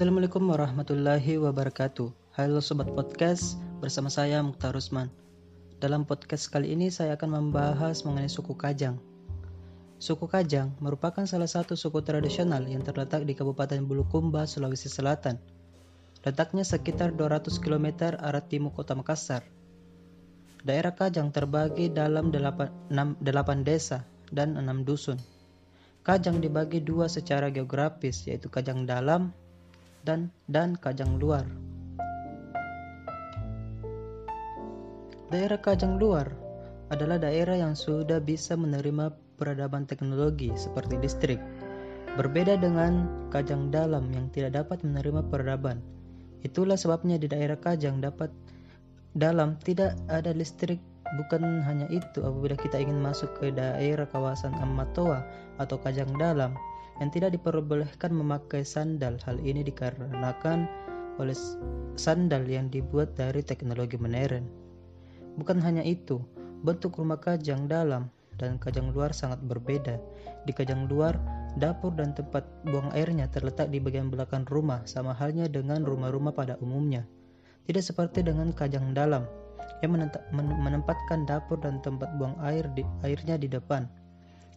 Assalamualaikum warahmatullahi wabarakatuh. Halo sobat podcast, bersama saya Mukhtar Rusman. Dalam podcast kali ini saya akan membahas mengenai suku Kajang. Suku Kajang merupakan salah satu suku tradisional yang terletak di Kabupaten Bulukumba, Sulawesi Selatan. Letaknya sekitar 200 km arah timur kota Makassar. Daerah Kajang terbagi dalam 8, 6, 8 desa dan 6 dusun. Kajang dibagi dua secara geografis, yaitu Kajang Dalam dan dan Kajang Luar. Daerah Kajang Luar adalah daerah yang sudah bisa menerima peradaban teknologi seperti listrik. Berbeda dengan Kajang Dalam yang tidak dapat menerima peradaban. Itulah sebabnya di daerah Kajang dapat dalam tidak ada listrik Bukan hanya itu, apabila kita ingin masuk ke daerah kawasan Amatoa atau Kajang Dalam, yang tidak diperbolehkan memakai sandal. Hal ini dikarenakan oleh sandal yang dibuat dari teknologi modern. Bukan hanya itu, bentuk rumah kajang dalam dan kajang luar sangat berbeda. Di kajang luar, dapur dan tempat buang airnya terletak di bagian belakang rumah, sama halnya dengan rumah-rumah pada umumnya. Tidak seperti dengan kajang dalam, yang menempatkan dapur dan tempat buang air di, airnya di depan.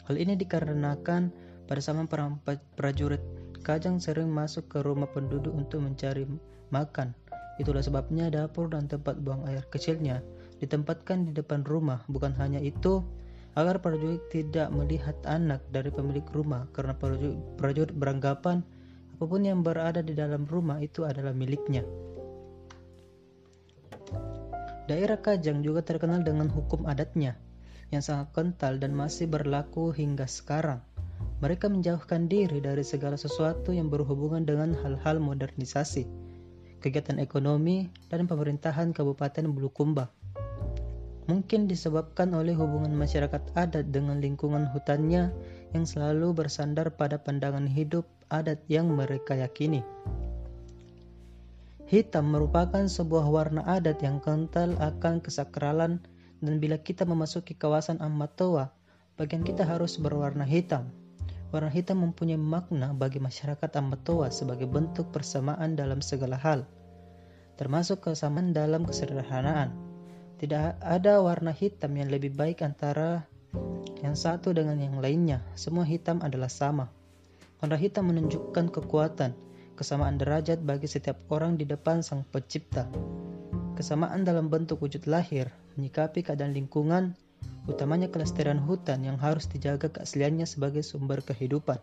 Hal ini dikarenakan perang prajurit, Kajang sering masuk ke rumah penduduk untuk mencari makan. Itulah sebabnya dapur dan tempat buang air kecilnya ditempatkan di depan rumah. Bukan hanya itu, agar prajurit tidak melihat anak dari pemilik rumah karena prajurit, prajurit beranggapan apa pun yang berada di dalam rumah itu adalah miliknya. Daerah Kajang juga terkenal dengan hukum adatnya yang sangat kental dan masih berlaku hingga sekarang. Mereka menjauhkan diri dari segala sesuatu yang berhubungan dengan hal-hal modernisasi, kegiatan ekonomi, dan pemerintahan Kabupaten Bulukumba. Mungkin disebabkan oleh hubungan masyarakat adat dengan lingkungan hutannya yang selalu bersandar pada pandangan hidup adat yang mereka yakini. Hitam merupakan sebuah warna adat yang kental akan kesakralan dan bila kita memasuki kawasan Amatoa, bagian kita harus berwarna hitam. Warna hitam mempunyai makna bagi masyarakat Amatoa sebagai bentuk persamaan dalam segala hal, termasuk kesamaan dalam kesederhanaan. Tidak ada warna hitam yang lebih baik antara yang satu dengan yang lainnya. Semua hitam adalah sama. Warna hitam menunjukkan kekuatan, kesamaan derajat bagi setiap orang di depan Sang Pencipta. Kesamaan dalam bentuk wujud lahir, menyikapi keadaan lingkungan, utamanya kelestarian hutan yang harus dijaga keasliannya sebagai sumber kehidupan.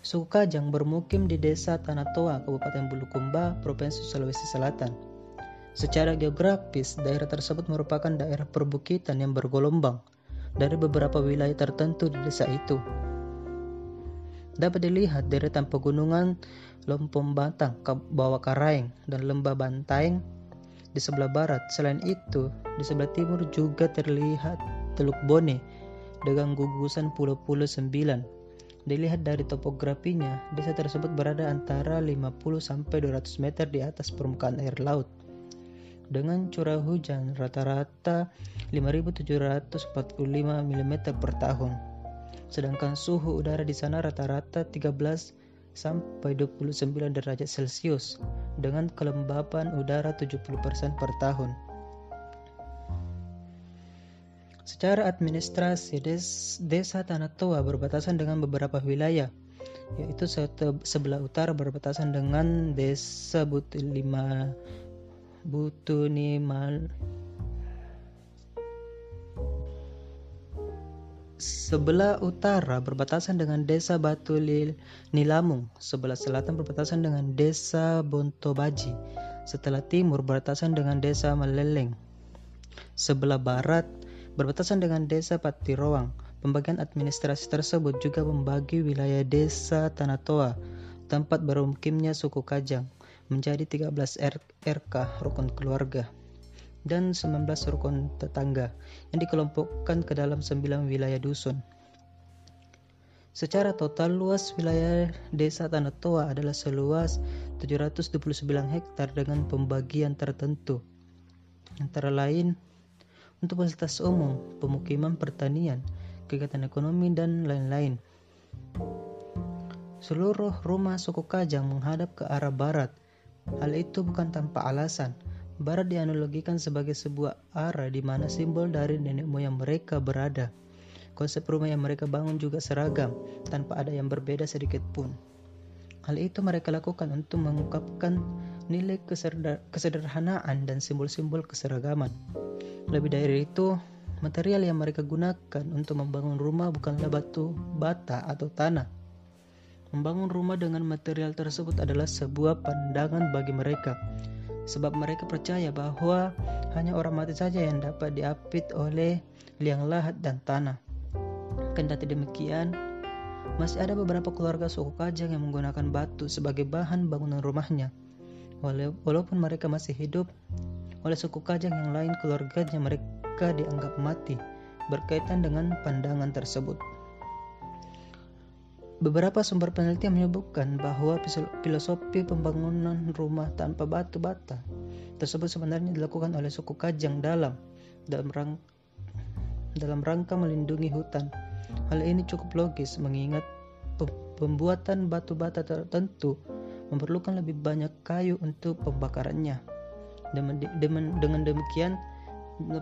Suku Kajang bermukim di desa Tanatoa, Kabupaten Bulukumba, Provinsi Sulawesi Selatan. Secara geografis, daerah tersebut merupakan daerah perbukitan yang bergelombang dari beberapa wilayah tertentu di desa itu. Dapat dilihat deretan pegunungan Lompong Batang, Bawah Karaeng, dan Lembah Bantaeng di sebelah barat. Selain itu, di sebelah timur juga terlihat Teluk Bone dengan gugusan pulau-pulau sembilan. Dilihat dari topografinya, desa tersebut berada antara 50 sampai 200 meter di atas permukaan air laut. Dengan curah hujan rata-rata 5.745 mm per tahun. Sedangkan suhu udara di sana rata-rata 13 sampai 29 derajat Celcius dengan kelembapan udara 70% per tahun. Secara administrasi, des, desa Tanah Toa berbatasan dengan beberapa wilayah, yaitu sebelah utara berbatasan dengan desa Butunimal, Sebelah utara berbatasan dengan desa Batu Nilamung, sebelah selatan berbatasan dengan desa Bontobaji, setelah timur berbatasan dengan desa Meleleng. Sebelah barat berbatasan dengan desa Patiroang. Pembagian administrasi tersebut juga membagi wilayah desa Tanatoa, tempat berumkimnya suku Kajang, menjadi 13 RK rukun keluarga dan 19 rukun tetangga yang dikelompokkan ke dalam 9 wilayah dusun. Secara total luas wilayah desa Tanah Toa adalah seluas 729 hektar dengan pembagian tertentu. Antara lain untuk fasilitas umum, pemukiman pertanian, kegiatan ekonomi dan lain-lain. Seluruh rumah suku Kajang menghadap ke arah barat. Hal itu bukan tanpa alasan. Barat dianalogikan sebagai sebuah arah di mana simbol dari nenek moyang mereka berada. Konsep rumah yang mereka bangun juga seragam, tanpa ada yang berbeda sedikit pun. Hal itu mereka lakukan untuk mengungkapkan nilai kesederhanaan dan simbol-simbol keseragaman. Lebih dari itu, material yang mereka gunakan untuk membangun rumah bukanlah batu, bata, atau tanah, Membangun rumah dengan material tersebut adalah sebuah pandangan bagi mereka, sebab mereka percaya bahwa hanya orang mati saja yang dapat diapit oleh liang lahat dan tanah. Kendati demikian, masih ada beberapa keluarga suku Kajang yang menggunakan batu sebagai bahan bangunan rumahnya. Walaupun mereka masih hidup, oleh suku Kajang yang lain keluarganya mereka dianggap mati berkaitan dengan pandangan tersebut. Beberapa sumber penelitian menyebutkan bahwa filosofi pembangunan rumah tanpa batu bata tersebut sebenarnya dilakukan oleh suku Kajang dalam dalam, rang, dalam rangka melindungi hutan. Hal ini cukup logis mengingat pembuatan batu bata tertentu memerlukan lebih banyak kayu untuk pembakarannya. Dengan demikian,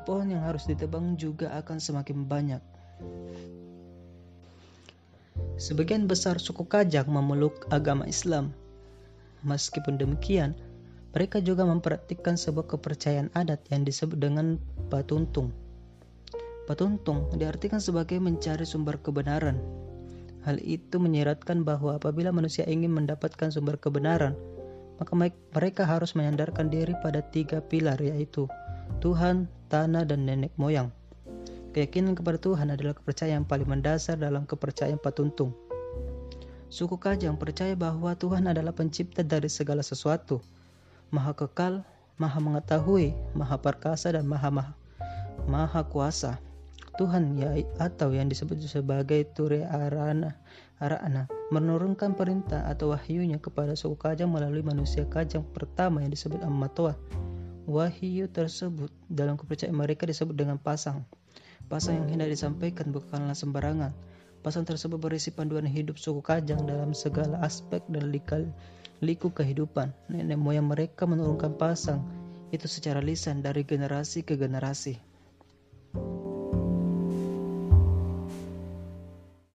pohon yang harus ditebang juga akan semakin banyak. Sebagian besar suku Kajang memeluk agama Islam. Meskipun demikian, mereka juga mempraktikkan sebuah kepercayaan adat yang disebut dengan patuntung. Patuntung diartikan sebagai mencari sumber kebenaran. Hal itu menyiratkan bahwa apabila manusia ingin mendapatkan sumber kebenaran, maka mereka harus menyandarkan diri pada tiga pilar yaitu Tuhan, tanah, dan nenek moyang. Keyakinan kepada Tuhan adalah kepercayaan paling mendasar dalam kepercayaan patuntung. Suku Kajang percaya bahwa Tuhan adalah pencipta dari segala sesuatu, maha kekal, maha mengetahui, maha perkasa, dan maha, maha, maha kuasa. Tuhan ya atau yang disebut sebagai Ture Arana, Arana menurunkan perintah atau wahyunya kepada suku Kajang melalui manusia Kajang pertama yang disebut Ammatoa. Wahyu tersebut dalam kepercayaan mereka disebut dengan pasang. Pasang yang hendak disampaikan bukanlah sembarangan. Pasang tersebut berisi panduan hidup suku Kajang dalam segala aspek dan likal, liku kehidupan. Nenek moyang mereka menurunkan pasang itu secara lisan dari generasi ke generasi.